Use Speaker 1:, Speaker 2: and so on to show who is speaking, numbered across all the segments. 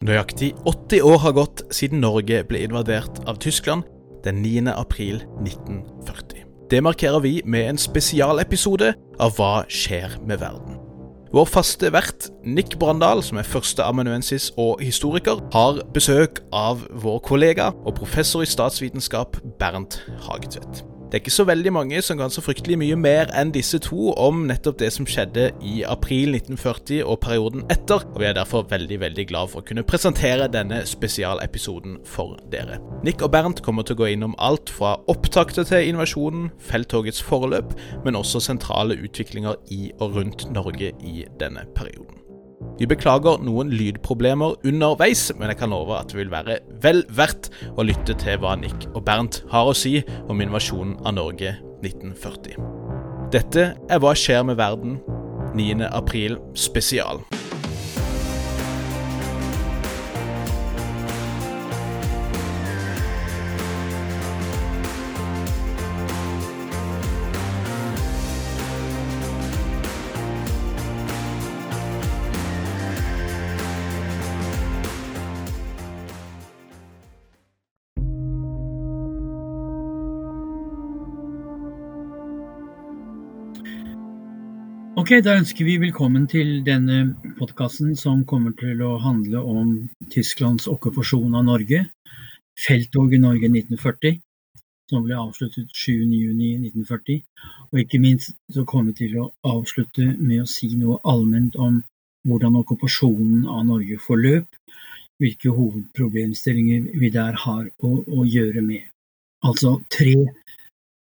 Speaker 1: Nøyaktig 80 år har gått siden Norge ble invadert av Tyskland den 9. april 1940. Det markerer vi med en spesialepisode av Hva skjer med verden? Vår faste vert, Nick Brandal, som er førsteamanuensis og historiker, har besøk av vår kollega og professor i statsvitenskap Bernt Hagetvedt. Det er ikke så veldig mange som kan så fryktelig mye mer enn disse to om nettopp det som skjedde i april 1940 og perioden etter, og vi er derfor veldig veldig glad for å kunne presentere denne spesialepisoden for dere. Nick og Bernt kommer til å gå innom alt fra opptakter til invasjonen, felttogets forløp, men også sentrale utviklinger i og rundt Norge i denne perioden. Vi beklager noen lydproblemer underveis, men jeg kan love at det vil være vel verdt å lytte til hva Nick og Bernt har å si om invasjonen av Norge 1940. Dette er Hva skjer med verden 9. april spesial.
Speaker 2: Ok, Da ønsker vi velkommen til denne podkasten som kommer til å handle om Tysklands okkupasjon av Norge. Felttoget Norge 1940, som ble avsluttet 7.6.1940. Og ikke minst så kommer vi til å avslutte med å si noe allment om hvordan okkupasjonen av Norge forløp, hvilke hovedproblemstillinger vi der har å, å gjøre med. Altså tre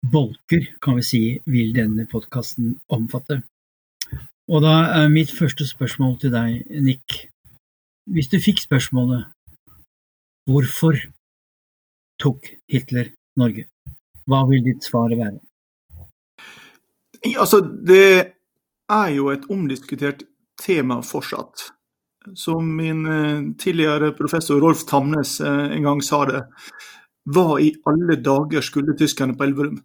Speaker 2: bolker, kan vi si, vil denne podkasten omfatte. Og da er mitt første spørsmål til deg, Nick. Hvis du fikk spørsmålet hvorfor tok Hitler Norge, hva vil ditt svar være?
Speaker 3: Altså, det er jo et omdiskutert tema fortsatt. Som min eh, tidligere professor Rolf Tamnes eh, en gang sa det, hva i alle dager skulle tyskerne på Elverum?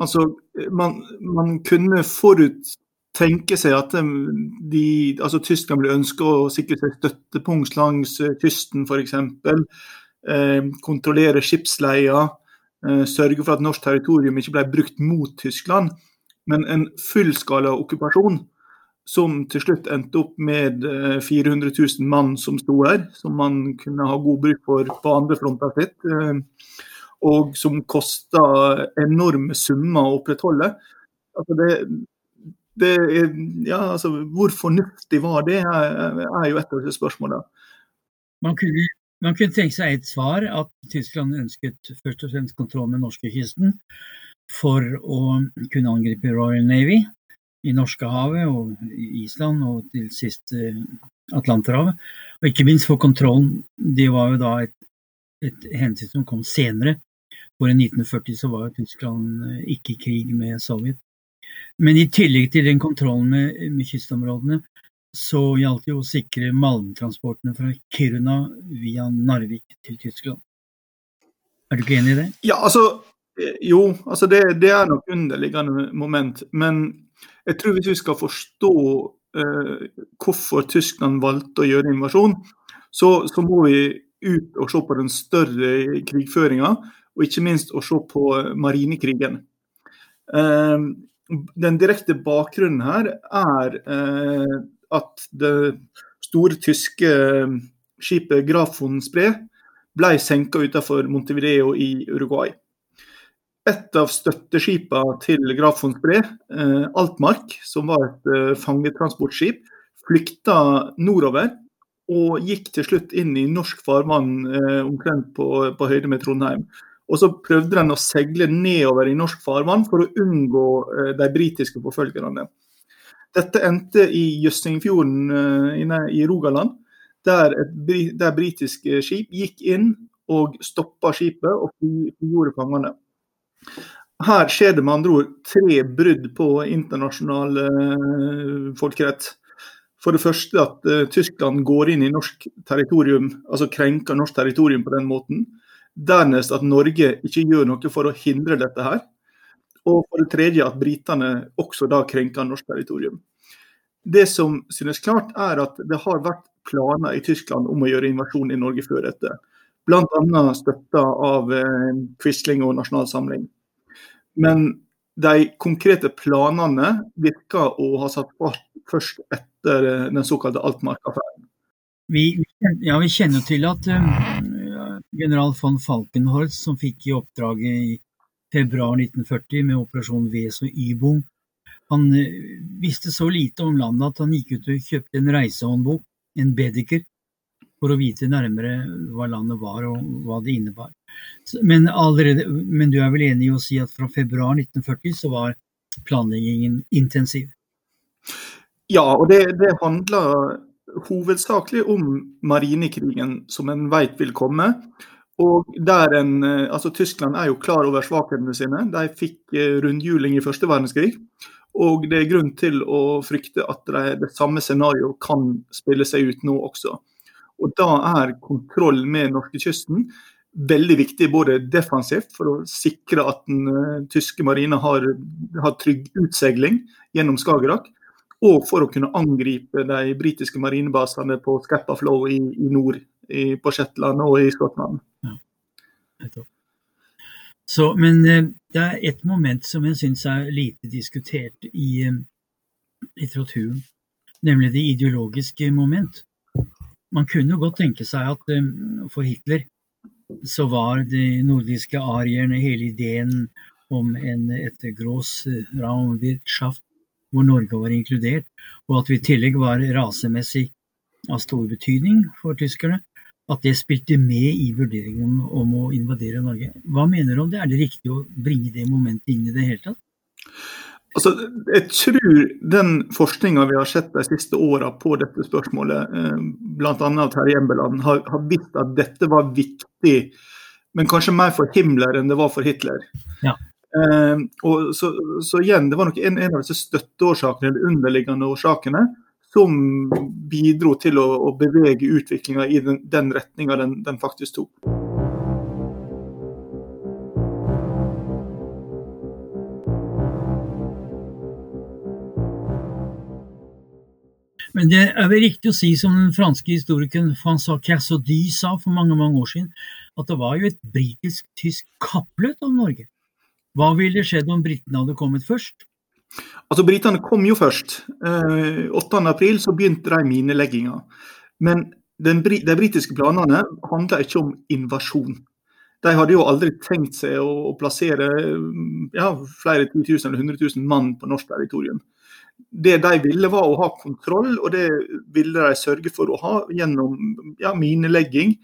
Speaker 3: Altså, man, man kunne forut tenke seg at de, altså Tyskland blir ønske å sikre seg støttepunkt langs eh, kysten f.eks. Eh, kontrollere skipsleia, eh, sørge for at norsk territorium ikke ble brukt mot Tyskland. Men en fullskala okkupasjon som til slutt endte opp med 400 eh, 000 mann som sto her, som man kunne ha god bruk for på andre fronter sitt, og som kosta enorme summer å opprettholde. Altså det, det ja, altså, hvor fornuftig var det, er jo et av disse spørsmålene.
Speaker 2: Man kunne, man kunne tenke seg et svar, at Tyskland ønsket først og fremst kontroll med norskekysten for å kunne angripe Royal Navy i Norskehavet og Island og til sist eh, Atlanterhavet. Og ikke minst for kontrollen. Det var jo da et, et hensyn som kom senere. For i 1940 så var jo Tyskland eh, ikke i krig med Sovjet. Men i tillegg til den kontrollen med, med kystområdene, så gjaldt det å sikre malmtransportene fra Kiruna via Narvik til Tyskland. Er du ikke enig i det?
Speaker 3: Ja, altså Jo, altså det, det er nok underliggende moment. Men jeg tror hvis vi skal forstå eh, hvorfor Tyskland valgte å gjøre invasjon, så, så, må vi ut og se på den større krigføringa, og ikke minst å se på marinekrigen. Eh, den direkte bakgrunnen her er eh, at det store tyske eh, skipet Graf von Spree ble senka utenfor Montevideo i Uruguay. Et av støtteskipene til Graf von Spree, eh, Altmark, som var et eh, fangetransportskip, flykta nordover og gikk til slutt inn i norsk farvann eh, omtrent på, på høyde med Trondheim. Og så prøvde den å seile nedover i norsk farvann for å unngå eh, de britiske forfølgerne. Dette endte i Jøssingfjorden eh, i Rogaland, der, et, der britiske skip gikk inn og stoppa skipet og frigjorde fangene. Her skjer det med andre ord tre brudd på internasjonal uh, folkerett. For det første at Tyskland går inn i norsk territorium, altså krenker norsk territorium på den måten. Dernest at Norge ikke gjør noe for å hindre dette her. Og for det tredje at britene også da krenker norsk territorium. Det som synes klart, er at det har vært planer i Tyskland om å gjøre invasjon i Norge før dette. Bl.a. støtta av eh, Quisling og Nasjonal Samling. Men de konkrete planene virker å ha satt fart først etter eh, den såkalte Altmark-affæren.
Speaker 2: Vi, ja, vi kjenner til at uh, general von Falkenhorst, som fikk i oppdraget i februar 1940 med operasjon Wes og Ybung, han uh, visste så lite om landet at han gikk ut og kjøpte en reisehåndbok, en Bedeker, for å vite nærmere hva landet var og hva det innebar. Men, allerede, men, du er vel enig i å si at fra februar 1940 så var planleggingen intensiv?
Speaker 3: Ja, og det, det handler hovedsakelig om marinekrigen som en vet vil komme. Og der en, altså Tyskland er jo klar over svakhetene sine. De fikk eh, rundhjuling i første verdenskrig. Og det er grunn til å frykte at det, det samme scenarioet kan spille seg ut nå også. Og Da er kontroll med norskekysten veldig viktig både defensivt for å sikre at den uh, tyske marina har, har, trygg utseiling gjennom Skagerrak, og for å kunne angripe de britiske marinebasene på Scappa Flow i, i nord, i, på Shetland og i Skottland. Ja.
Speaker 2: Så, men uh, det er et moment som jeg syns er lite diskutert i uh, litteraturen, nemlig det ideologiske moment man kunne godt tenke seg at um, for Hitler så var de nordiske arierne hele ideen om en, et gross Raumwirtschaft hvor Norge var inkludert, og at vi i tillegg var rasemessig av stor betydning for tyskerne, at det spilte med i vurderingen om å invadere Norge. Hva mener du om det? Er det riktig å bringe det momentet inn i det hele tatt?
Speaker 3: Altså, jeg tror den forskninga vi har sett de siste åra på dette spørsmålet, bl.a. av Terje Embeland, har, har visst at dette var viktig, men kanskje mer for Himmler enn det var for Hitler.
Speaker 2: Ja.
Speaker 3: Eh, og så, så, igjen, Det var nok en, en av disse støtteårsakene, eller underliggende årsakene, som bidro til å, å bevege utviklinga i den, den retninga den, den faktisk tok.
Speaker 2: Men det er vel riktig å si, som den franske historikeren François Cassaudy sa for mange mange år siden, at det var jo et britisk-tysk kappløp om Norge. Hva ville skjedd om britene hadde kommet først?
Speaker 3: Altså, Britene kom jo først. Eh, 8.4 så begynte de minelegginga. Men den, de britiske planene handla ikke om invasjon. De hadde jo aldri tenkt seg å, å plassere ja, flere 10 000 eller 100 000 mann på norsk territorium det de ville var å ha kontroll, og det ville de sørge for å ha gjennom ja, minelegging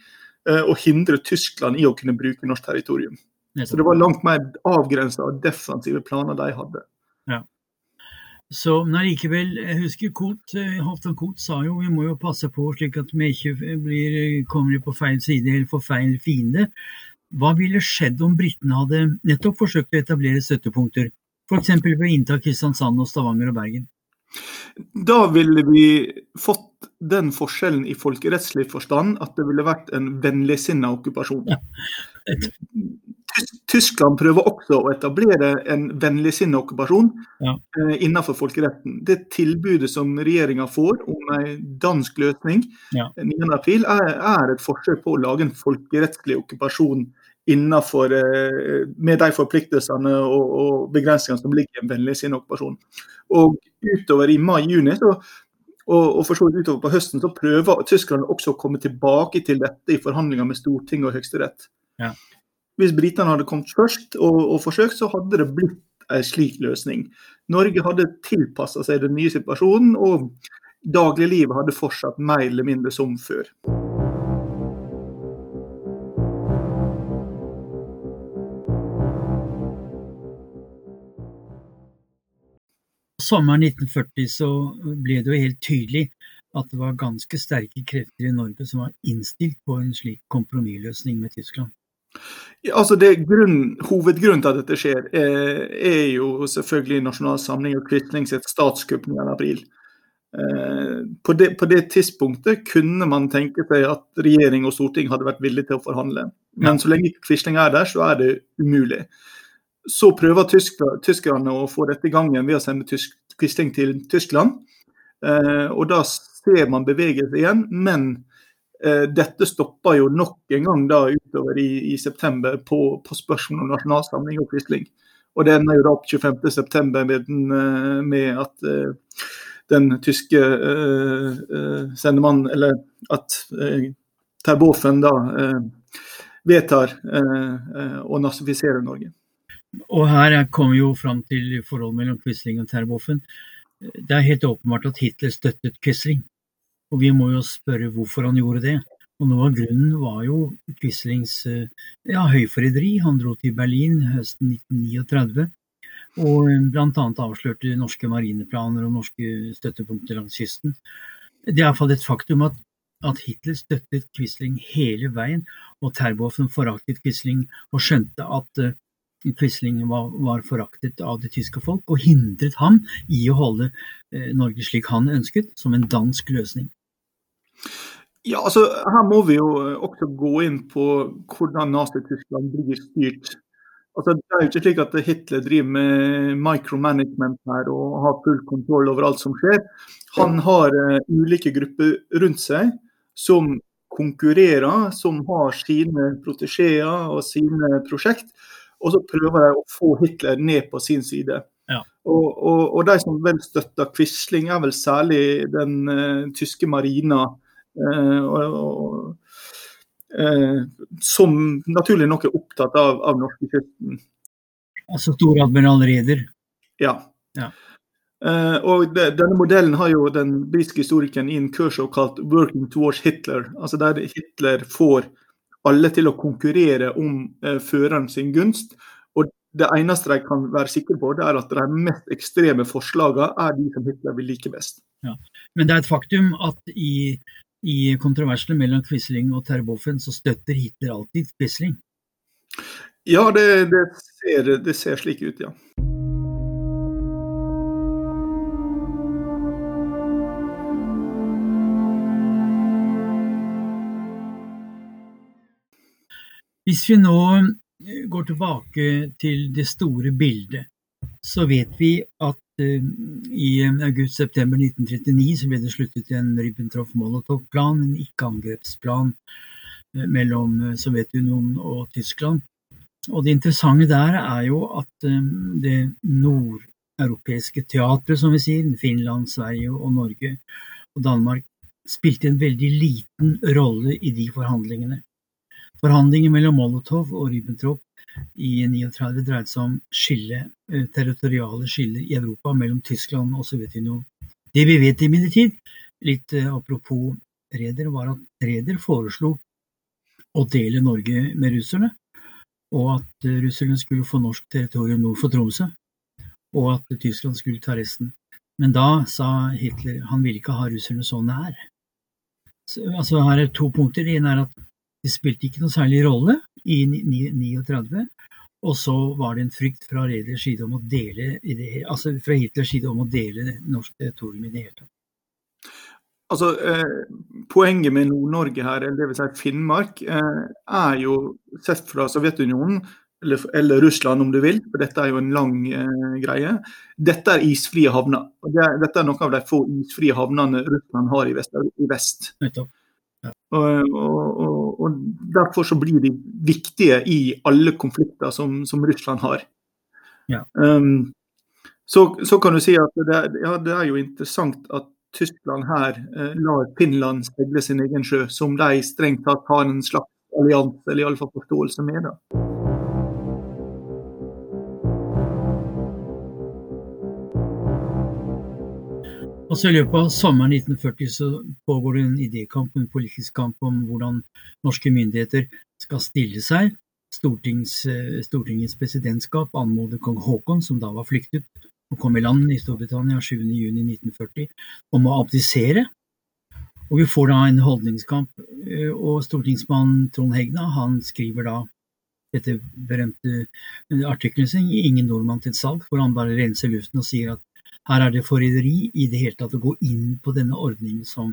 Speaker 3: eh, og hindre Tyskland i å kunne bruke norsk territorium. Så det var langt mer avgrensa og defensive planer de hadde.
Speaker 2: Ja. Så, men allikevel, jeg husker Kot, eh, Halvdan Koht sa jo vi må jo passe på slik at vi ikke blir, kommer på feil side eller får feil fiende. Hva ville skjedd om britene hadde nettopp forsøkt å etablere støttepunkter, f.eks. ved å innta Kristiansand og Stavanger og Bergen?
Speaker 3: Da ville vi fått den forskjellen i folkerettslig forstand at det ville vært en vennligsinna okkupasjon. Ja. Tyskland prøver også å etablere en vennligsinnet okkupasjon ja. eh, innenfor folkeretten. Det tilbudet som regjeringa får om en dansk løsning ja. 9.4, er, er et forsøk på å lage en folkerettslig okkupasjon innenfor, eh, med de forpliktelsene og, og begrensningene som ligger i en vennligsinnet okkupasjon. Og utover i mai-juni og, og for så vidt utover på høsten så prøver Tyskland også å komme tilbake til dette i forhandlinger med Stortinget og Høyesterett.
Speaker 2: Ja.
Speaker 3: Hvis britene hadde kommet først og, og, forsøkt, så hadde det blitt en slik løsning. Norge hadde tilpassa seg den nye situasjonen, og dagliglivet hadde fortsatt mer eller mindre som før.
Speaker 2: sommeren 1940 så ble det jo helt tydelig at det var ganske sterke krefter i Norge som var innstilt på en slik kompromissløsning med Tyskland.
Speaker 3: Altså grunn, Hovedgrunnen til at dette skjer, er, eh, er jo selvfølgelig Nasjonal Samling og Quisling sitt statskupp 9. april. Eh, på det, på det, tidspunktet kunne man tenke seg at regjering og storting hadde vært villige til å forhandle. Men så lenge Quisling er der, så er det umulig. Så prøver tyskerne å få dette i gang igjen ved å sende tysk, Quisling til Tyskland. Eh, og da ser man bevegelse igjen, men dette stopper jo nok en gang da utover i, i september på, på spørsmål om nasjonalsamling og Quisling. Og det ender jo da opp 25.9 med, eh, med at eh, den tyske uh, uh, sendemannen, eller at uh, Terboven da vedtar å nazifisere Norge.
Speaker 2: Og her kommer jo fram til forholdet mellom Quisling og Terboven. Det er helt åpenbart at Hitler støttet Quisling, og vi må jo spørre hvorfor han gjorde det. Og Noe av grunnen var jo Quislings eh, ja, høyforræderi. Han dro til Berlin høsten 1939 og bl.a. avslørte norske marineplaner og norske støttepunkter langs kysten. Det er iallfall et faktum at, at, Hitler støttet Quisling hele veien, og Terboven foraktet Quisling og skjønte at uh, Quisling var, var, foraktet av det tyske folk, og hindret ham i å holde eh, Norge slik han ønsket, som en dansk løsning.
Speaker 3: Ja, altså Her må vi jo eh, også gå inn på hvordan Nazi-Tyskland blir styrt. Altså, det er jo ikke slik at Hitler driver med micromanagement her og har full kontroll over alt som skjer. Han har uh, ulike grupper rundt seg som konkurrerer, som har sine protesjeer og sine prosjekt og så prøver de å få Hitler ned på sin side. Ja. Og, og, og, de som vel støtter Quisling, er vel særlig den uh, tyske marina. Uh, uh, som naturlig nok er opptatt av, av norskekysten.
Speaker 2: Altså storadmiral Reder?
Speaker 3: Ja. ja. og de, denne modellen har jo den britiske historikeren Ian Kershaw kalt 'working towards Hitler'. Altså der Hitler får alle til å konkurrere om eh, føreren sin gunst. Og det eneste de kan være sikre på, det er at de mest ekstreme forslagene er de som Hitler vil like best.
Speaker 2: Ja. Men det er et faktum at i, i kontroversene mellom Quisling og Terboven, så støtter Hitler alltid Quisling.
Speaker 3: Ja, det, det, ser, det ser slik ut, ja.
Speaker 2: Hvis vi nå eh, går tilbake til det store bildet, så vet vi at uh, i august-september 1939 så ble det sluttet en Ribbentrop-Molotov-plan, en ikke-angrepsplan mellom Sovjetunionen og Tyskland. Og Det interessante der er jo at det nordeuropeiske teatret, som vi sier, Finland, Sverige og Norge og Danmark, spilte en veldig liten rolle i de forhandlingene. Forhandlinger mellom Molotov og Ribbentrop i 1939 dreide seg om skille, eh, territoriale skiller i Europa mellom Tyskland og Sovjetunionen. Det vi vet imidlertid, litt eh, apropos Reder, var at Reder foreslo å dele Norge med russerne, og at eh, russerne skulle få norsk territorium nord for Tromsø, og at Tyskland skulle ta resten. Men da sa Hitler han ville ikke ha russerne så nær. Så, altså Her er to punkter. Det ene er at det spilte ikke noe særlig rolle i 1939. Og så var det en frykt fra Hitlers side om å dele altså fra Hitlers side om å dele norsk territorium i det hele tatt.
Speaker 3: Altså, eh, Poenget med Nord-Norge her, eller det vil si Finnmark, eh, er jo sett fra Sovjetunionen, eller, eller, Russland om du vil, for dette er jo en lang eh, greie. Dette er isfrie havner. og det, Dette er noen av de få isfrie havnene Russland har i vest. I vest. Ja. Og, og, og, Derfor så blir de viktige i alle konflikter som, som Russland har. Ja. Um, så, så, kan du si at det, ja, det, er jo interessant at Tyskland her eh, lar Finland seile sin egen sjø, som de strengt tatt har en slags allianse, eller iallfall forståelse med. Det.
Speaker 2: Også I løpet av sommeren 1940 så pågår det en idékamp, en politisk kamp om hvordan norske myndigheter skal stille seg. Stortings, eh, Stortingets presidentskap anmoder kong Haakon, som da var flyktet og kom i land i Storbritannia 7.6.1940, om å abdisere. Og Vi får da en holdningskamp, eh, og stortingsmann Trond Hegna han skriver da dette berømte artikkelen sin 'Ingen nordmann til salg', hvor han bare renser luften og sier at her er det forræderi i det hele tatt å gå inn på denne ordningen som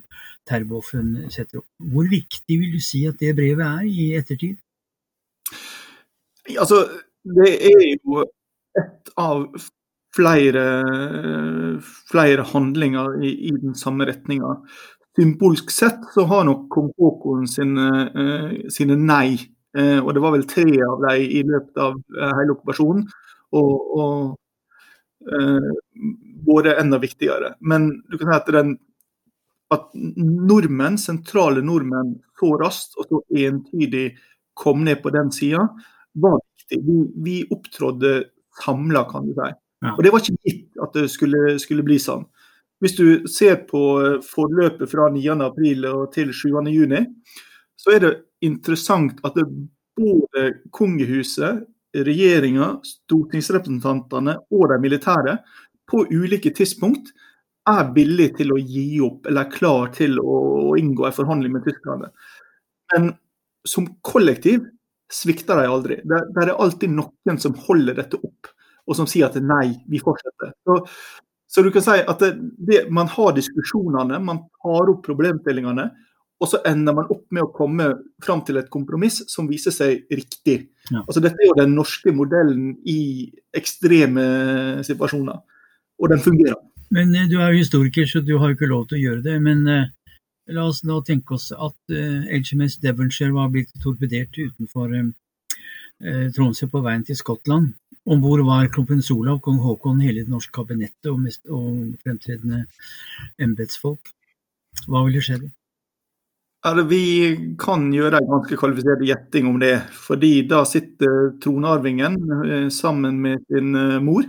Speaker 2: Terboven setter opp. Hvor viktig vil du si at det brevet er i ettertid?
Speaker 3: Altså, det er jo et av flere, flere handlinger i, i, den samme retninga symbolsk sett så har nok kong Haakon sine, sine nei, og det var vel tre av dem i løpet av hele okkupasjonen, og, og vært enda viktigere. Men du kan si at den at nordmenn, sentrale nordmenn så raskt og så entydig kom ned på den sida, var viktig. Vi, vi opptrådde samla, kan du si. Ja. Og det var ikke gitt at det skulle, skulle, bli sånn. Hvis du ser på forløpet fra 9.4 til 7.6, så er det interessant at det både kongehuset, regjeringa, stortingsrepresentantene og de militære på ulike tidspunkt er villig til å gi opp, eller er klar til å, inngå en forhandling med tyskerne. Men som kollektiv svikter de aldri. Det, det, er alltid noen som holder dette opp, og som sier at nei, vi fortsetter. Så, så du kan si at det, det, man har diskusjonene, man tar opp problemstillingene, og så ender man opp med å komme fram til et kompromiss som viser seg riktig. Ja. Altså Dette er jo den norske modellen i ekstreme situasjoner, og den fungerer.
Speaker 2: Men eh, du er jo historiker, så du har jo ikke lov til å gjøre det. Men uh, la oss nå tenke oss at eh, HMS Devonshire var blitt torpedert utenfor uh, Tromsø på veien til Skottland. Om bord var kronprins Olav, kong Haakon, hele det norske kabinettet og, mest, og fremtredende embetsfolk. Hva ville skjedd?
Speaker 3: Altså, vi kan gjøre en ganske kvalifisert gjetting om det. fordi da sitter tronarvingen sammen med sin mor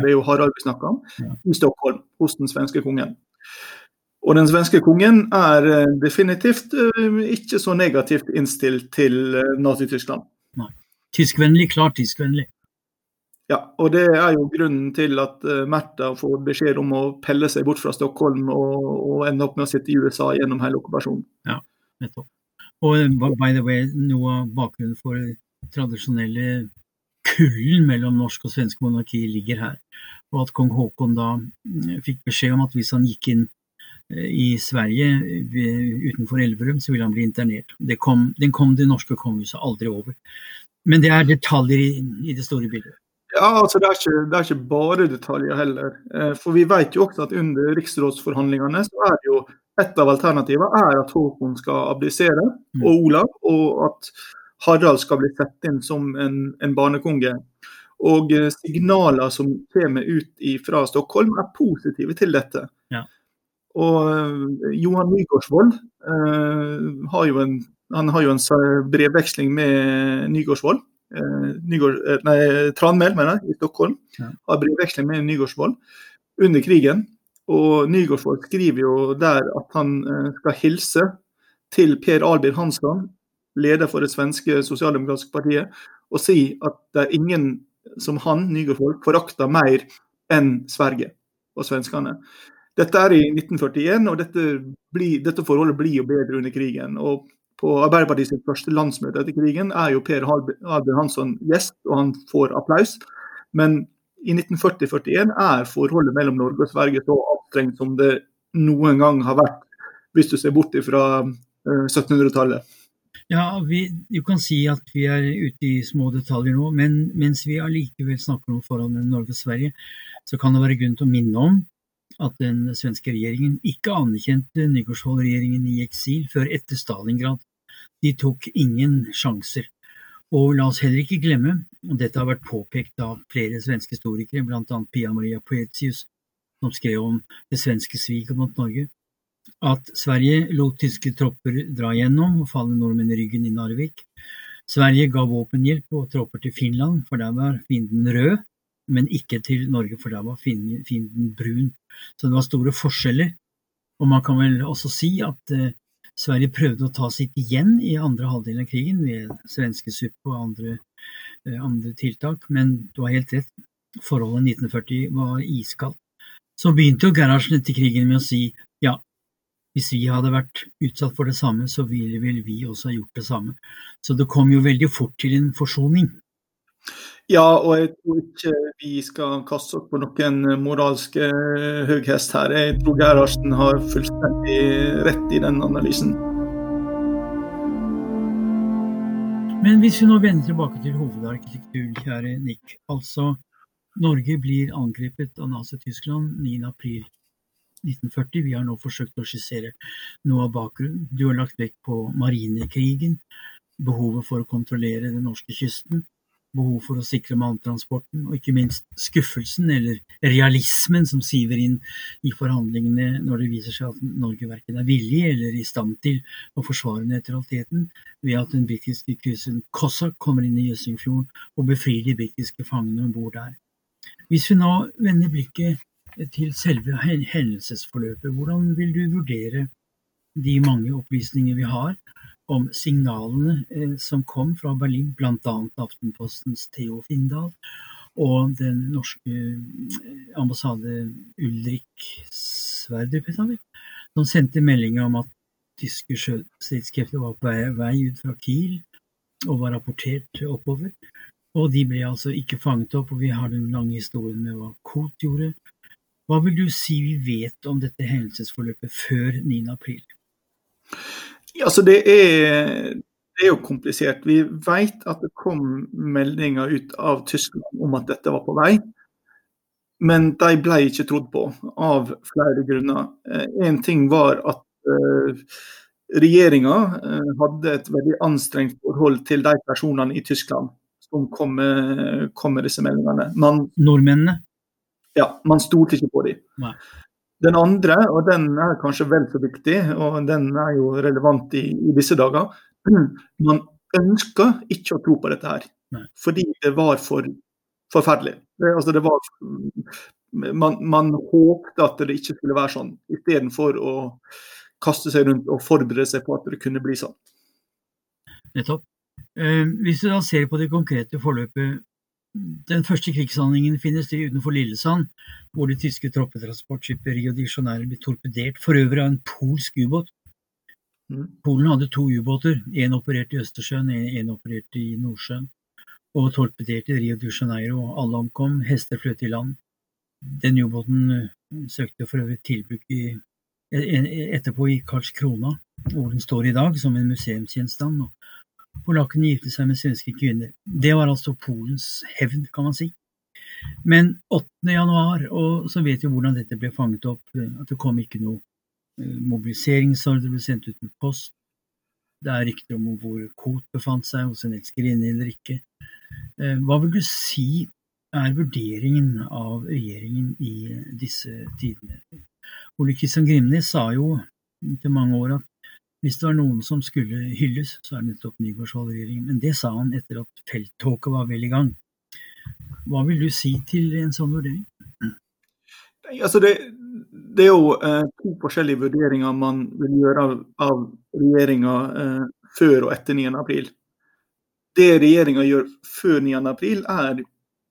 Speaker 3: det er jo Harald vi snakker om, i Stockholm hos den svenske kongen. Og den svenske kongen er eh, definitivt eh, ikke så negativt innstilt til eh, Nazi-Tyskland.
Speaker 2: Tyskvennlig, klart tyskvennlig.
Speaker 3: Ja, og det er jo grunnen til at Märtha får beskjed om å pelle seg bort fra Stockholm og, og ende opp med å sitte i USA gjennom hele okkupasjonen.
Speaker 2: Ja, nettopp. Og by the way, noe av bakgrunnen for tradisjonelle kullen mellom norsk og svensk monarki ligger her. Og at kong Haakon da mm, fikk beskjed om at hvis han gikk inn eh, i Sverige utenfor Elverum, så ville han bli internert. Kom, den kom det norske kongehuset aldri over. Men det er detaljer i, i det store bildet.
Speaker 3: Ja, altså det er, ikke, det er, ikke, bare detaljer heller. Eh, for vi vet jo også at under riksrådsforhandlingene så er det jo et av alternativene er at Håkon skal abdisere, mm. og Olav, og at Harald skal bli sett inn som en, en barnekonge. Og eh, signaler som kommer ut fra Stockholm, er positive til dette. Ja. Og uh, Johan Nygaardsvold eh, har jo en, han har jo en brevveksling med Nygaardsvold. Eh, Nygård, nei, Tranmæl, mener jeg, i Stockholm. Ja. Har brevveksling med Nygaardsvold under krigen. Og Nygaardsvold skriver jo der at han skal hilse til Per Albin Hansson, leder for det svenske sosialdemokratiske partiet, og si at det er ingen som han, Nygaardsvold, forakter mer enn Sverige og svenskene. Dette er i 1941, og dette, blir, dette, forholdet blir jo bedre under krigen. og På Arbeiderpartiets første landsmøte etter krigen er jo Per Albin Hansson gjest, og han får applaus. Men i 1940-41 er forholdet mellom Norge og Sverige så anstrengt som det noen gang har vært, hvis du ser bort fra 1700-tallet. Eh,
Speaker 2: ja, vi, Du kan si at vi er ute i små detaljer nå, men mens vi allikevel snakker om forholdet mellom Norge og Sverige, så kan det være grunn til å minne om at den svenske regjeringen ikke anerkjente Nygaardsvold-regjeringen i eksil før etter Stalingrad. De tok ingen sjanser. Og la oss heller ikke glemme, og dette har vært påpekt av flere svenske historikere, bl.a. Pia Maria Poetius, som skrev om det svenske sviket mot Norge, at Sverige lot tyske tropper dra gjennom og falle nordmenn i ryggen i Narvik. Sverige ga våpenhjelp og tropper til Finland, for der var fienden rød, men ikke til Norge, for der var fienden brun. Så det var store forskjeller. Og man kan vel også si at eh, Sverige prøvde å ta sitt igjen i andre halvdel av krigen ved svenskesuppe og andre, eh, andre tiltak, men du har helt rett, forholdet 1940 var iskaldt. Så begynte jo Gerhardsen etter krigen med å si ja, hvis vi hadde vært utsatt for det samme, så ville vel vi også ha gjort det samme. Så det kom jo veldig fort til en forsoning.
Speaker 3: Ja, og jeg tror ikke vi skal kaste oss på noen moralske høghest her. Jeg tror Gerhardsen har fullstendig rett i den analysen.
Speaker 2: Men hvis vi nå vender tilbake til hovedarkitekturen, kjære Nick. Altså, Norge blir angrepet av Nazi-Tyskland 9.4. 1940. Vi har nå forsøkt å skissere noe av bakgrunnen. Du har lagt vekt på marinekrigen, behovet for å kontrollere den norske kysten, behov for å sikre malmtransporten, og ikke minst skuffelsen, eller realismen, som siver inn i forhandlingene når det viser seg at Norge verken er villig eller i stand til å forsvare nøytraliteten, ved at den britiske krysseren Cossack kommer inn i Jøssingfjorden og befrir de britiske fangene om bord der. Hvis vi nå vender blikket til selve hendelsesforløpet, hvordan vil du vurdere de mange opplysninger vi har om signalene eh, som kom fra Berlin, bl.a. Aftenpostens Theo Findal og den norske eh, ambassade Ulrik Sverdrup, som sendte meldinger om at tyske sjøstridskrefter var på vei, ut fra Kiel og var rapportert oppover. Og de ble altså ikke fanget opp, og vi har den lange historien med hva Koht gjorde. Hva vil du si vi vet om dette hendelsesforløpet før 9. april?
Speaker 3: Altså det, er, det er jo komplisert. Vi vet at det kom meldinger ut av Tyskland om at dette var på vei. Men de ble ikke trodd på, av flere grunner. Én eh, ting var at uh, regjeringa uh, hadde et veldig anstrengt forhold til de personene i Tyskland som kom med, kom med disse meldingene.
Speaker 2: Man, Nordmennene?
Speaker 3: Ja, man stolte ikke på dem. Den andre, og den er kanskje vel så viktig, og den er jo relevant i, i disse dager. Man ønsker ikke å tro på dette her, Nei. fordi det var for forferdelig. Det, altså det var, man, man håpte at det ikke skulle være sånn, istedenfor å kaste seg rundt og forberede seg på at det kunne bli sånn.
Speaker 2: Nettopp. Eh, hvis du da ser på det konkrete forløpet den første krigshandlingen finner sted utenfor Lillesand, hvor det tyske troppetransportskipet Rio de Janeiro ble torpedert, for øvrig av en polsk ubåt. Mm. Polen hadde to ubåter, én opererte i Østersjøen, én opererte i Nordsjøen, og torpederte Rio de Janeiro. Alle omkom, hester fløt i land. Den ubåten eh, søkte for øvrig tilbruk i, etterpå i Karlskrona, hvor den står i dag som en museumsgjenstand. Polakkene gifte seg med svenske kvinner. Det var altså Polens hevn, kan man si. Men 8. januar, og så vet vi hvordan dette ble fanget opp, at det kom ikke noe eh, mobiliseringsordre ble sendt ut med post. Det er rykter om hvor Koht befant seg, hos en elskerinne eller ikke. Eh, hva vil du si er vurderingen av regjeringen i disse tidene? Ole Kristian Grimnes sa jo til mange år at hvis det var noen som skulle hylles, så er det nettopp Nygaardsvold-regjeringen. Men det sa han etter at felttåka var vel i gang. Hva vil du si til en sånn vurdering?
Speaker 3: Altså det, det, er jo eh, to forskjellige vurderinger man vil gjøre av, av regjeringa eh, før og etter 9. april. Det regjeringa gjør før 9. april er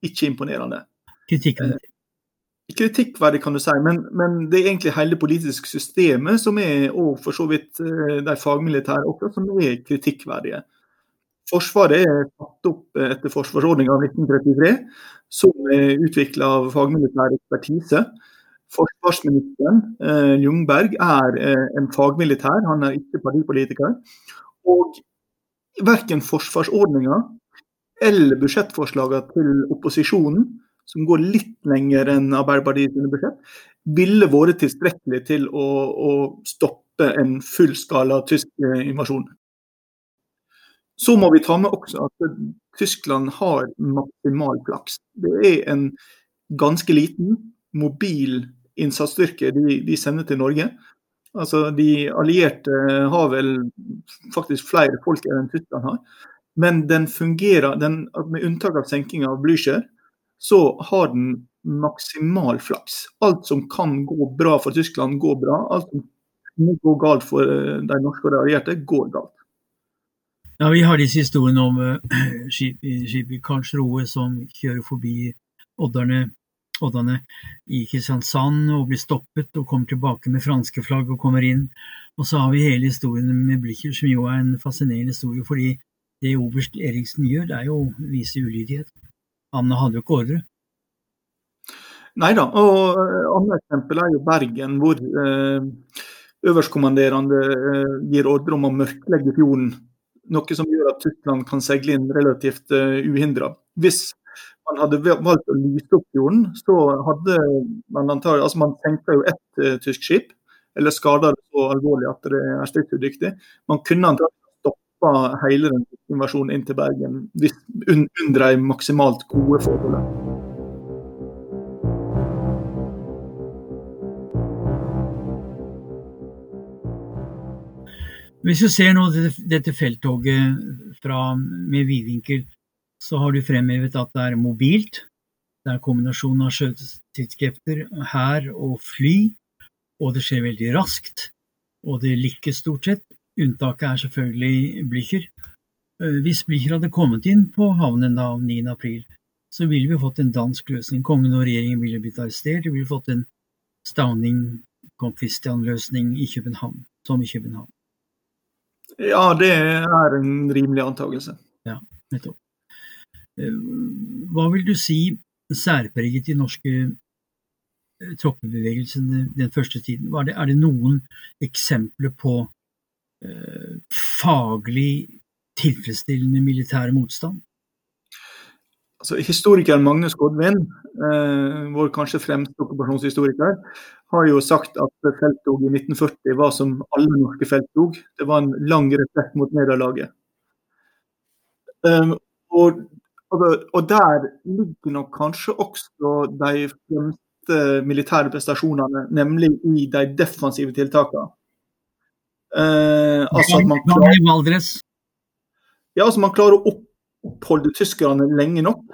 Speaker 3: ikke imponerende.
Speaker 2: Kritikken
Speaker 3: eh, kritikkverdig, kan du si, men, men, det er egentlig hele det politiske systemet som er, og for så vidt eh, de fagmilitære også, som er kritikkverdige. Forsvaret er tatt opp etter forsvarsordninga av 1933, som er utvikla av fagmilitær ekspertise. Forsvarsministeren, eh, Ljungberg, er eh, en fagmilitær, han er ikke partipolitiker. Og verken forsvarsordninga eller budsjettforslagene til opposisjonen som går litt lenger enn Arbeiderpartiet sine budsjett, ville vært tilstrekkelig til å, å stoppe en fullskala tysk eh, invasjon. Så må vi ta med også at Tyskland har maksimal flaks. Det er en ganske liten, mobil innsatsstyrke de, de sender til Norge. Altså, De allierte har vel faktisk flere folk enn Tyskland har. Men den fungerer, den, med unntak av senking av Blücher, så har den maksimal flaks. Alt som kan gå bra for Tyskland, går bra. Alt som må gå galt for eh, de norske og de allierte, går galt.
Speaker 2: Ja, Vi har disse historiene om uh, i Karlsroe som kjører forbi odderne, Oddane i Kristiansand og blir stoppet og kommer tilbake med franske flagg og kommer inn. Og så har vi hele historien med Blicher, som jo er en fascinerende historie. fordi det oberst Eriksen gjør, det er jo å vise ulydighet. Han hadde jo ikke ordre.
Speaker 3: Nei da. Og eh, andre eksempel er jo Bergen, hvor eh, øverstkommanderende eh, gir ordre om å mørklegge fjorden. Noe som gjør at Tyskland kan seile inn relativt uh, uhindra. Hvis man hadde valgt å lyse opp fjorden, så hadde man antagelig Altså, man senka jo ett uh, tysk skip, eller skada det så alvorlig at det er stridsudyktig. Man kunne antagelig stoppa hele den invasjonen inn til Bergen under de maksimalt gode forholdene.
Speaker 2: Hvis du ser nå dette, dette felttoget fra, med vidvinkel, så har du fremhevet at det er mobilt. Det er kombinasjon av sjøtidskrefter, hær og fly, og det skjer veldig raskt. Og det lykkes stort sett. Unntaket er selvfølgelig Blücher. Eh, hvis Blücher hadde kommet inn på havnen da 9. april, så ville vi fått en dansk løsning. Kongen og regjeringen ville blitt arrestert. Vi ville fått en Stauning Christian-løsning i København, som i København.
Speaker 3: Ja, det er en rimelig antakelse.
Speaker 2: Ja, nettopp. Eh, hva vil du si særpreget de norske eh, troppebevegelsene den første tiden? Det, er det noen eksempler på faglig tilfredsstillende militær motstand?
Speaker 3: Altså, historikeren Magnus Godvin, eh, vår kanskje fremste okkupasjonshistoriker, har jo sagt at felttog i 1940 var som alle norske felttog. Det var en lang retrett mot nederlaget. Um, og, og, der ligger nok kanskje også de fremste militære prestasjonene, nemlig i de defensive tiltakene.
Speaker 2: Uh, altså at man klarer,
Speaker 3: ja, altså man klarer å oppholde tyskerne lenge nok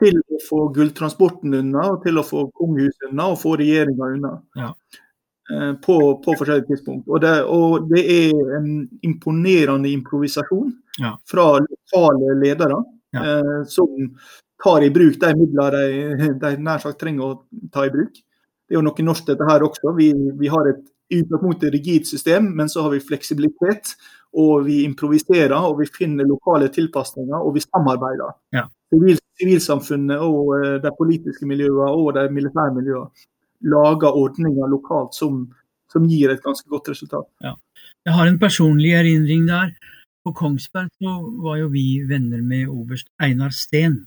Speaker 3: til å få gulltransporten unna, og til å få kongehuset unna og få regjeringa unna. Ja. Eh, på, på, forskjellige tidspunkt. Og det, og det, er en imponerende improvisasjon ja. fra lokale ledere ja. eh, som tar i bruk de midlene de, de, nær sagt trenger å ta i bruk. Det er jo noe norsk dette her også. Vi, vi har et utgangspunktet rigid system, men så har vi fleksibilitet. Og vi improviserer og vi finner lokale tilpasninger og vi samarbeider. Ja sivilsamfunnet og eh, de politiske miljøene og de militære miljøene lager ordninger lokalt som, som, gir et ganske godt resultat.
Speaker 2: Ja. Jeg har en personlig erindring der. På Kongsberg så var jo vi venner med oberst Einar Steen.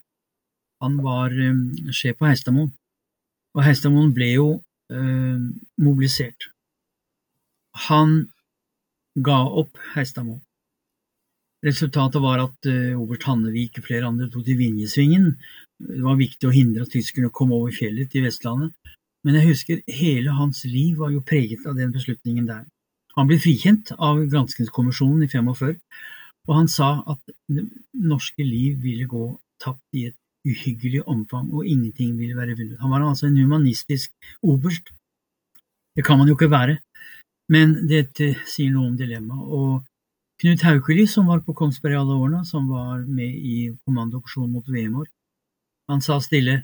Speaker 2: Han var um, sjef på Heistadmoen. Og Heistadmoen ble jo uh, mobilisert. Han ga opp Heistadmo. Resultatet var at uh, oberst Hannevik og flere andre tok til Vinjesvingen. Det var viktig å hindre at tyskerne kom over fjellet til Vestlandet. Men jeg husker hele hans liv var jo preget av den beslutningen der. Han ble frikjent av granskingskommisjonen i 45, og han sa at det norske liv ville gå tapt i et uhyggelig omfang, og ingenting ville være vunnet. Han var altså en humanistisk oberst. Det kan man jo ikke være, men dette sier noe om dilemmaet. Og Knut Haukeli, som var på Kongsberg i alle årene, som var med i kommandoaksjonen mot Vemork, han sa stille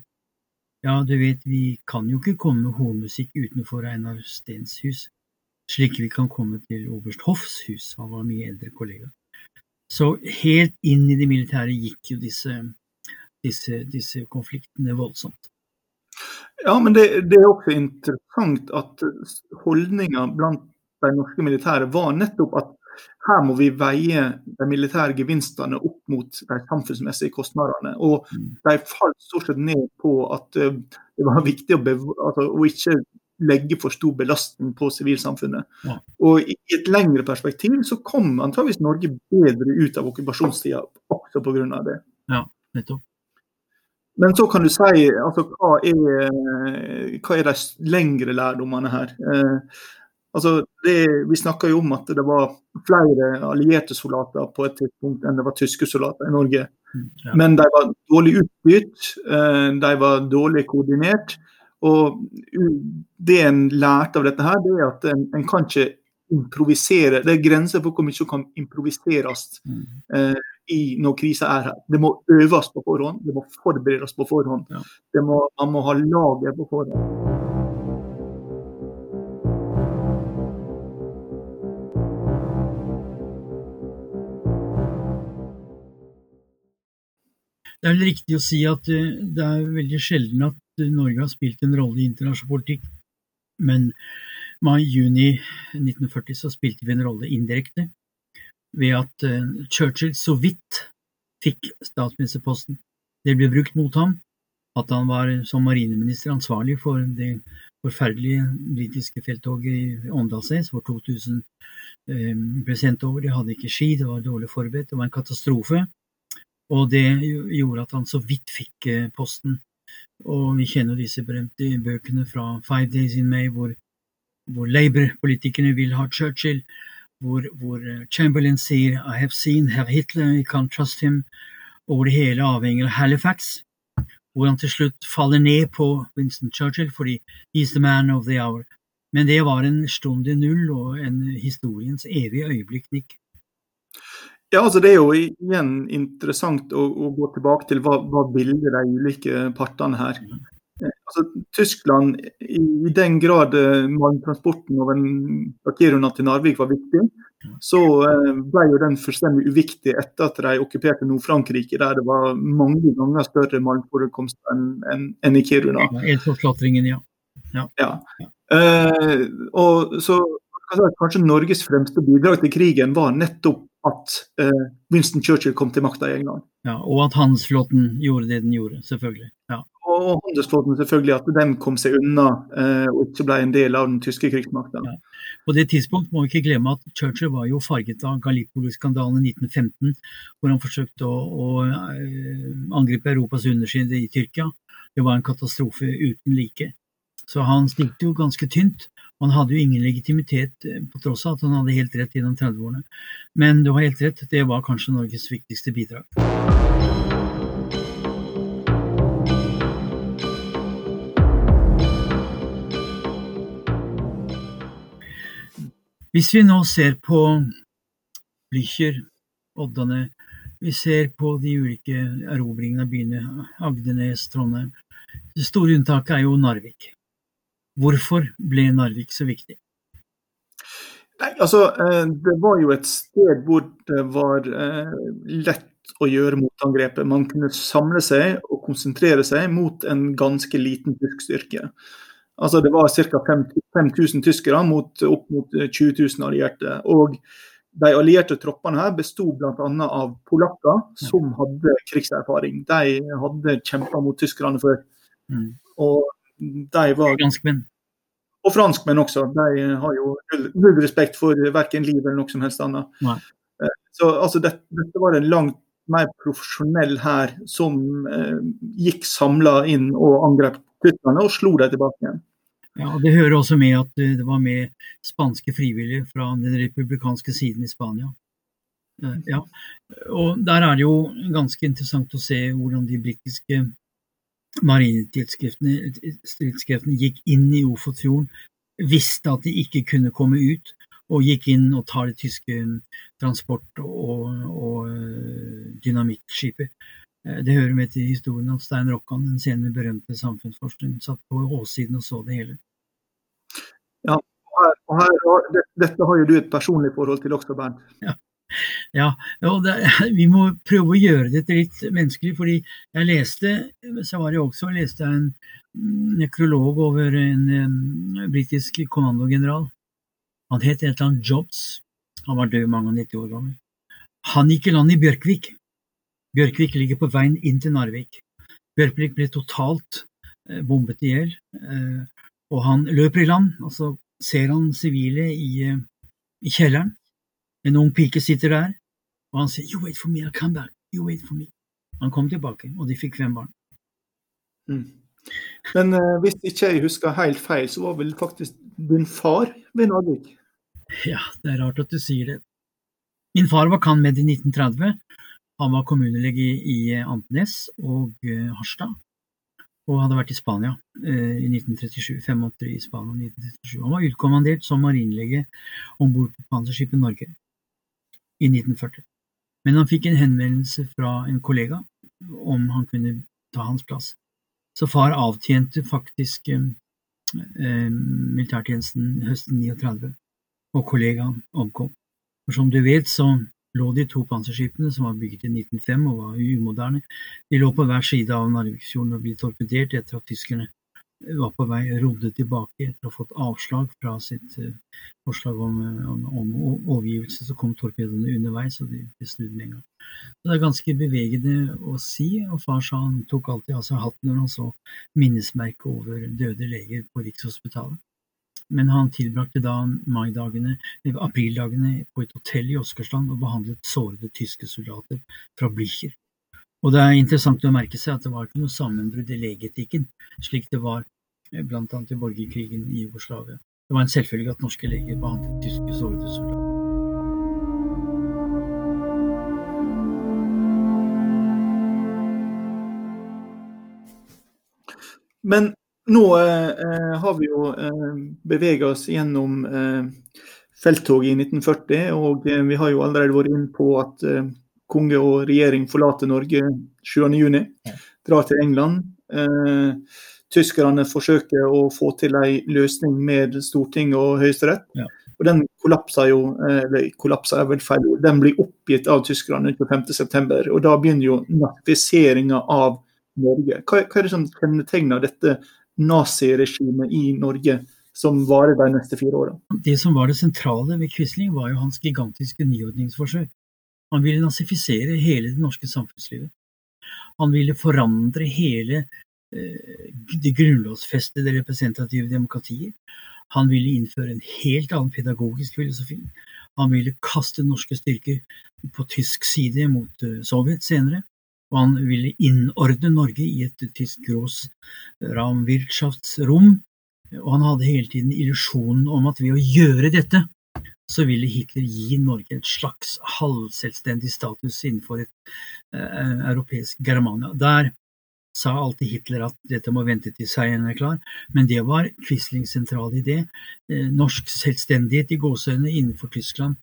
Speaker 2: ja, du vet, vi kan jo ikke komme med hornmusikk utenfor Einar Stens hus, slik vi kan komme til oberst Hoffs hus, han var mye eldre kollega. Så helt inn i det militære gikk jo disse, disse, disse konfliktene voldsomt.
Speaker 3: Ja, men det, det, er også interessant at holdninger blant de norske militære var nettopp at her må vi veie de militære gevinstene opp mot de samfunnsmessige kostnadene. Og mm. de falt stort sett ned på at eh, det var viktig å, altså, å ikke legge for stor belastning på sivilsamfunnet. Ja. Og I et lengre perspektiv så kom antageligvis Norge bedre ut av okkupasjonstida også pga. det.
Speaker 2: Ja, nettopp.
Speaker 3: Men så kan du si altså, hva, er, hva er de lengre lærdommene her? Eh, Altså, det, vi snakka jo om at det var flere allierte soldater på et tidspunkt enn det var tyske soldater i Norge. Mm, ja. Men de var dårlig utstyrt, eh, de var dårlig koordinert. Og det en lærte av dette, her, det er at en, en kan ikke improvisere. Det er grenser for hvor mye som kan improviseres mm. eh, i når krisa er her. Det må øves på forhånd, det må forberedes på forhånd. Ja. Må, man må ha lager på forhånd.
Speaker 2: Det er vel riktig å si at eh, det er veldig sjelden at eh, Norge har spilt en rolle i internasjonal politikk, men mai-juni 1940 så spilte vi en rolle indirekte ved at eh, Churchill så vidt fikk statsministerposten. Det ble brukt mot ham, at han var som marineminister ansvarlig for det forferdelige britiske felttoget i Åndalsnes, hvor 2000 eh, presidentår. De hadde ikke ski, det var dårlig forberedt, det var en katastrofe. Og det gjorde at han så vidt fikk eh, posten. Og vi kjenner disse berømte bøkene fra Five Days in May, hvor, hvor Labour-politikerne vil ha Churchill, hvor, hvor, eh, Chamberlain sier I have seen Herr Hitler, I can't trust him, og hvor det hele avhenger av Halifax hvor han til slutt faller ned på Winston Churchill fordi he's the man of the hour. Men det var en stund i null og en historiens evige øyeblikk, Nick.
Speaker 3: Ja, altså Det er jo igjen interessant å, å gå tilbake til hva, hva ville de ulike partene her. Mm. Altså, Tyskland, i, i, den grad eh, malmtransporten over Kiruna til Narvik var viktig, så eh, ble jo den fullstendig uviktig etter at de okkuperte Nord-Frankrike, der det var mange ganger større malmforekomster enn en, en i Kiruna.
Speaker 2: Ja,
Speaker 3: ja. ja. Eh, og så Kanskje Norges fremste bidrag til krigen var nettopp at uh, Winston Churchill kom til makta i England.
Speaker 2: Ja, Og at handelsflåten gjorde det den gjorde, selvfølgelig. Ja
Speaker 3: og handelsflåten selvfølgelig, at den kom seg unna uh, og ikke ble en del av den tyske krigsmakta. Ja.
Speaker 2: På det tidspunkt må vi ikke glemme at Churchill var jo farget av Gallipoli-skandalen i 1915, hvor han forsøkte å, å eh, angripe Europas underside i Tyrkia. Det var en katastrofe uten like. Så han stilte jo ganske tynt. Han hadde jo ingen legitimitet eh, på tross av at han hadde helt rett gjennom 30-årene. Men du har helt rett, det var kanskje Norges viktigste bidrag. Hvis vi nå ser på Blücher, Oddane, vi ser på de ulike erobringene av byene, Agdenes, Trondheim. Det store unntaket er jo Narvik. Hvorfor ble Narvik så viktig?
Speaker 3: Nei, altså, eh, Det var jo et sted hvor det var eh, lett å gjøre motangrepet. Man kunne samle seg og konsentrere seg mot en ganske liten tysk styrke. Altså Det var ca. 5000 tyskere mot opp mot 20 eh, 000 allierte. Og de allierte troppene her besto bl.a. av polakker som hadde krigserfaring. De hadde kjempa mot tyskerne før. Mm. Og de var
Speaker 2: Franskmenn.
Speaker 3: Og franskmenn også. De har jo null respekt for verken liv eller noe som helst annet. Nei. Eh, så altså, dette, dette var en langt mer profesjonell hær som eh, gikk samla inn og angrep tyskerne og slo dem tilbake igjen.
Speaker 2: Ja, Det hører også med at det var med spanske frivillige fra den republikanske siden i Spania. Eh, ja. Og Der er det jo ganske interessant å se hvordan de britiske marinestridskreftene gikk inn i Ofotfjorden, visste at de ikke kunne komme ut, og gikk inn og tar det tyske transport- og, og eh, dynamittskipet. Eh, det hører med til historien at Stein Rokkan, den senere berømte samfunnsforskeren, satt på åssiden og så det hele.
Speaker 3: Ja, og her, og her, Dette har jo du et personlig forhold til også, Bernt.
Speaker 2: Ja. Ja, og det, vi må prøve å gjøre dette litt menneskelig. fordi jeg leste så var det også, jeg leste en nekrolog over en, en britisk kommandogeneral. Han het et eller annet Jobs. Han var død mange og 90 år gammel. Han gikk i land i Bjørkvik. Bjørkvik ligger på veien inn til Narvik. Bjørkvik ble totalt eh, bombet i hjel, eh, og han løper i land, og så ser han sivile i, eh, i, kjelleren. En ung pike sitter der, og han sier 'You wait for me, I'll come back'. You wait for me. Han kom tilbake, og de fikk fem barn.
Speaker 3: Mm. Men uh, hvis ikke jeg husker helt feil, så var vel faktisk din far ved Narvik?
Speaker 2: Ja, det er rart at du sier det. Min far var cand.med i 1930, han var kommunelege i, i Andenes og uh, Harstad, og hadde vært i Spania uh, i 1937. Fem måneder i Spania i 1937. Han var utkommandert som marinlege om bord på panserskipet Norge i 1940. Men han fikk en henvendelse fra en kollega om han kunne ta hans plass. Så far avtjente faktisk eh, militærtjenesten høsten 39, og kollegaen omkom. For som du vet, så lå de to panserskipene, som var bygget i 1905 og var umoderne, de lå på hver side av Narviksfjorden og ble torpedert etter at tyskerne var på vei rodde tilbake etter å ha fått avslag fra sitt uh, forslag om, om, om, overgivelse, så kom torpedoene underveis, og de ble snudd med en gang. Så det er ganske bevegende å si, og far sa han tok alltid av seg hatten når han så minnesmerket over døde leger på Rikshospitalet. Men han tilbrakte da maidagene, aprildagene på et hotell i Åsgårdstrand og behandlet sårede tyske soldater fra Blücher. Og det er interessant å merke seg at det var ikke noe sammenbrudd i legeetikken, slik det var bl.a. blant annet i borgerkrigen i Jugoslavia. Det var en selvfølge at norske leger behandlet tyske sårede soldater.
Speaker 3: Men nå eh, har vi jo eh, bevega oss gjennom eh, felttoget i 1940, og eh, vi har jo allerede vært inne på at eh, konge og regjering forlater Norge 7.6, drar til England. Eh, tyskerne forsøker å få til en løsning med Stortinget og Høyesterett. Ja. Og den kollapser jo, eh, eller kollapser er vel feil ord, den blir oppgitt av tyskerne 25.9. Og da begynner jo nazifiseringa av Norge. Hva, hva er det som kjennetegner dette naziregimet i Norge? som varer de neste fire åra.
Speaker 2: Det som var det sentrale ved Quisling, var jo hans gigantiske nyordningsforsøk. Han ville nazifisere hele det norske samfunnslivet. Han ville forandre hele eh, det grunnlovsfestede representative demokratiet. Han ville innføre en helt annen pedagogisk filosofi. Han ville kaste norske styrker på tysk side mot uh, Sovjet senere. Og han ville innordne Norge i et tysk Großraumwirtschaftsrom. Og han hadde hele tiden illusjonen om at ved å gjøre dette, så ville Hitler gi Norge et slags halvselvstendig status innenfor et eh, europeisk Germania. Der sa alltid Hitler at dette må vente til seieren er klar, men det var Quislings sentrale idé. Eh, norsk selvstendighet i gåseøynene innenfor Tyskland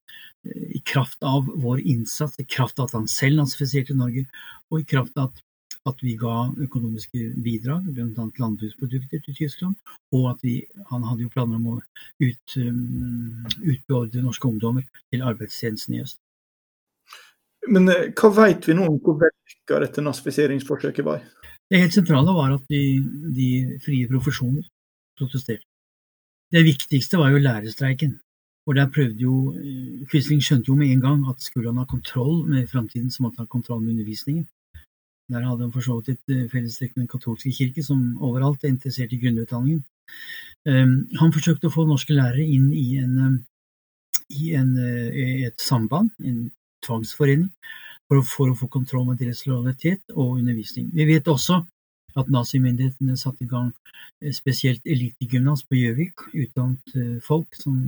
Speaker 2: eh, i kraft av vår innsats, i kraft av at han selv nazifiserte Norge, og i kraft av at at vi ga økonomiske bidrag, bl.a. landbruksprodukter til Tyskland, og at vi, han hadde jo planer om å ut, um, utbeordre norske ungdommer til arbeidstjenesten i øst.
Speaker 3: Men eh, hva vet vi nå om hvor vellykka dette nazifiseringsforsøket var?
Speaker 2: Det helt sentrale var at de, de frie profesjoner protesterte. Det viktigste var jo lærerstreiken. Og der prøvde jo eh, Quisling skjønte jo med en gang at skulle han ha kontroll med framtiden, så måtte han ha kontroll med undervisningen. Der hadde han for så vidt et eh, fellestrekk med Den katolske kirke, som overalt er interessert i grunnutdanningen. Ehm, han forsøkte å få norske lærere inn i, en, eh, i en, eh, et samband, en tvangsforening, for å, for å, få kontroll med deres lojalitet og undervisning. Vi vet også at nazimyndighetene satte i gang spesielt elitegymnas på Gjøvik, utdannet folk som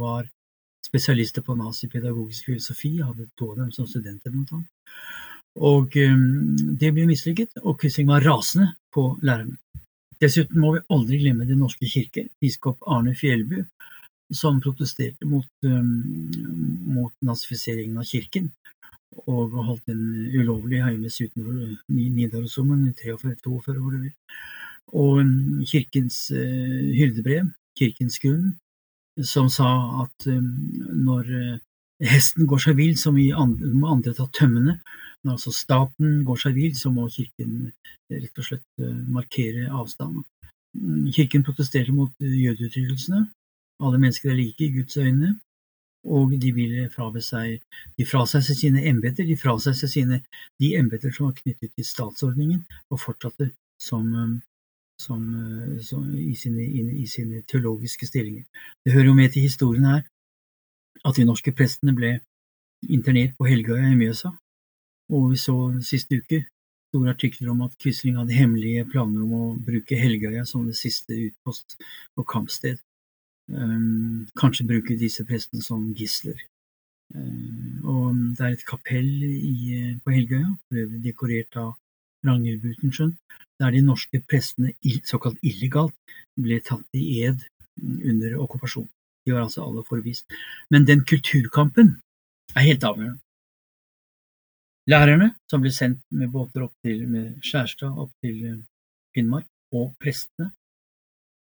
Speaker 2: var spesialister på nazipedagogisk filosofi, hadde to av dem som studenter blant annet. Og um, det ble mislykket, og Quisling var rasende på lærerne. Dessuten må vi aldri glemme Den norske kirke, biskop Arne Fjellbu, som protesterte mot, um, mot nazifiseringen av kirken, og holdt en ulovlig høymesse utenfor Nidarosdomen i 43-42, hvor det vil. Og um, kirkens uh, hyrdebrev, Kirkens grunn, som sa at når uh, hesten går seg vill, så må andre ta tømmene, når altså staten går seg vill, så må kirken eh, rett og slett eh, markere avstand. Mm, kirken protesterer mot jødeutryddelsene. Alle mennesker er like i Guds øyne. Og de vil frave seg de fraseg seg sine embeter, de fraseg seg sine de embeter som var knyttet til statsordningen, og fortsatte som, som, som i, sine, i, sine, teologiske stillinger. Det hører jo med til historien her at de norske prestene ble internert på Helgøya i Mjøsa, og vi så siste uke store artikler om at Quisling hadde hemmelige planer om å bruke Helgøya som det siste utpost og kampsted. Um, kanskje bruke disse prestene som gisler. Uh, og det er et kapell i, på Helgøya, dekorert av Ragnhild Butenschøn, der de norske prestene såkalt illegalt ble tatt i ed under okkupasjon. De var altså alle forvist. Men den kulturkampen er helt avgjørende. Lærerne, som ble sendt med båter opp til Skjærstad opp til eh, Finnmark, og prestene,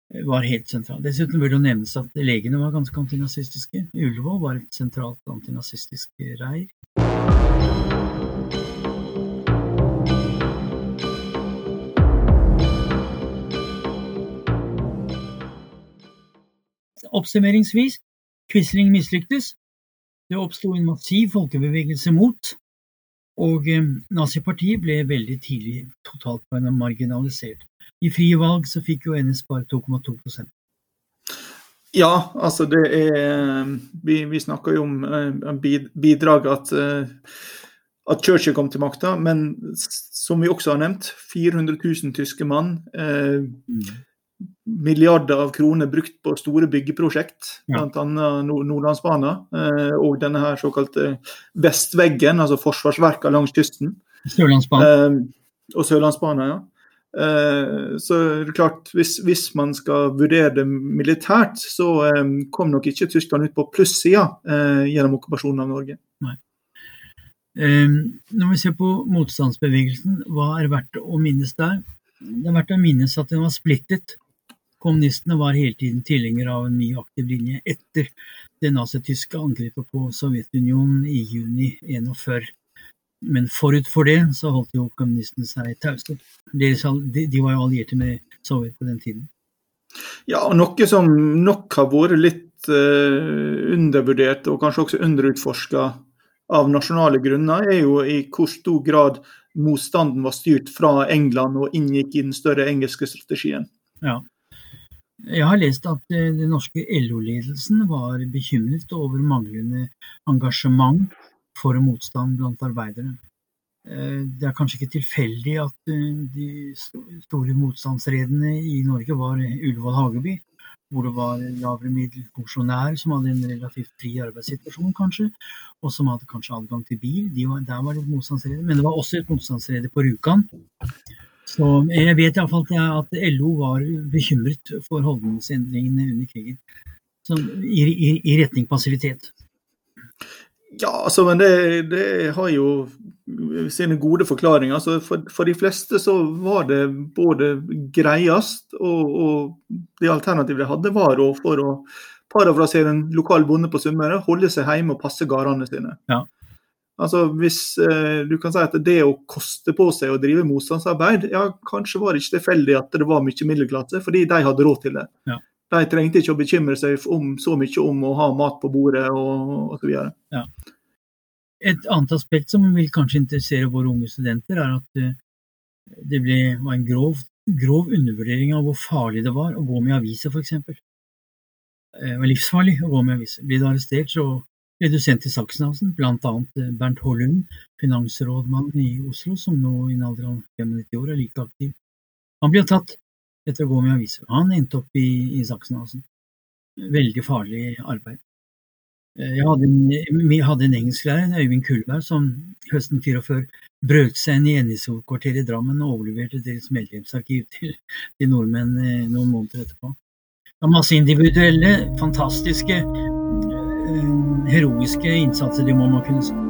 Speaker 2: eh, var helt sentrale. Dessuten bør det nevnes at legene var ganske antinazistiske. Ullevål var et sentralt antinazistisk reir. oppsummeringsvis, Quisling mislyktes. Det oppsto en massiv folkebevegelse mot, og eh, nazipartiet ble veldig tidlig totalt marginalisert. I frie valg så fikk jo NS bare 2,2%
Speaker 3: Ja, altså det er Vi, vi snakker jo om uh, bidrag at, uh, at Churchill kom til makta, men som vi også har nevnt, 400 000 tyske mann. Eh, mm milliarder av kroner brukt på store byggeprosjekt, ja. bl.a. Nordlandsbanen eh, og denne her såkalte vestveggen, altså forsvarsverka langs kysten.
Speaker 2: Sørlandsbanen.
Speaker 3: Eh, og Sørlandsbanen, ja. Eh, så det er klart, hvis, hvis, man skal vurdere det militært, så eh, kom nok ikke Tyskland ut på plussida gjennom okkupasjonen av Norge.
Speaker 2: Nei. Når vi ser på motstandsbevegelsen, hva er verdt å minnes der? Det er verdt å minnes at den var splittet Kommunistene var hele tiden tilhengere av en ny aktiv linje etter det nazityske angrepet på Sovjetunionen i juni 1941. Men forut for det så holdt jo kommunistene seg tause. De, de var jo allierte med Sovjet på den tiden.
Speaker 3: Ja, og noe som nok har vært litt uh, undervurdert og kanskje også underutforska av nasjonale grunner, er jo i hvor stor grad motstanden var styrt fra England og inngikk i den større engelske strategien.
Speaker 2: Ja. Jeg har lest at eh, den norske LO-ledelsen var bekymret over manglende engasjement for motstand blant arbeidere. Eh, det er kanskje ikke tilfeldig at eh, de store motstandsredene i Norge var Ullevål Hageby, hvor det var lavere middelfunksjonær som hadde en relativt fri arbeidssituasjon, kanskje, og som hadde kanskje adgang til bil. De var, der var det motstandsrede. Men det var også et motstandsrede på Rjukan, så jeg vet iallfall at LO var bekymret for holdningsendringene under krigen. Så, i, i, i, retning passivitet.
Speaker 3: Ja, altså, men det, det har jo sine gode forklaringer. Altså, for, for, de fleste så var det både greiest, og, og det alternativet de hadde, var å, for å parafrasere en lokal bonde på Sunnmøre, holde seg hjemme og passe gårdene sine.
Speaker 2: Ja.
Speaker 3: Altså hvis eh, du kan si at Det å koste på seg å drive motstandsarbeid, ja, kanskje var det ikke tilfeldig at det var mye middelklasse, fordi de hadde råd til det.
Speaker 2: Ja.
Speaker 3: De trengte ikke å bekymre seg om, så mye om å ha mat på bordet og osv.
Speaker 2: Ja. Et annet aspekt som vil kanskje interessere våre unge studenter, er at uh, det ble, var en grov, grov, undervurdering av hvor farlig det var å gå med aviser, f.eks. Eh, det var livsfarlig å gå med aviser. Blir du arrestert, så ble i Sachsenhausen, annet eh, Bernt Hollund, finansrådmann i Oslo, som nå i en alder av 95 år er like aktiv. Han ble tatt etter å gå med aviser. Han endte opp i, i Sachsenhausen. Veldig farlig arbeid. Eh, jeg hadde en, vi hadde en engelsklærer, Øyvind Kullberg, som høsten 44 brøt seg inn i NSO-kvarteret i Drammen og overleverte deres medlemsarkiv til, til nordmenn eh, noen måneder etterpå. Det var masse individuelle, fantastiske heroiske innsatser, det må man kunne si.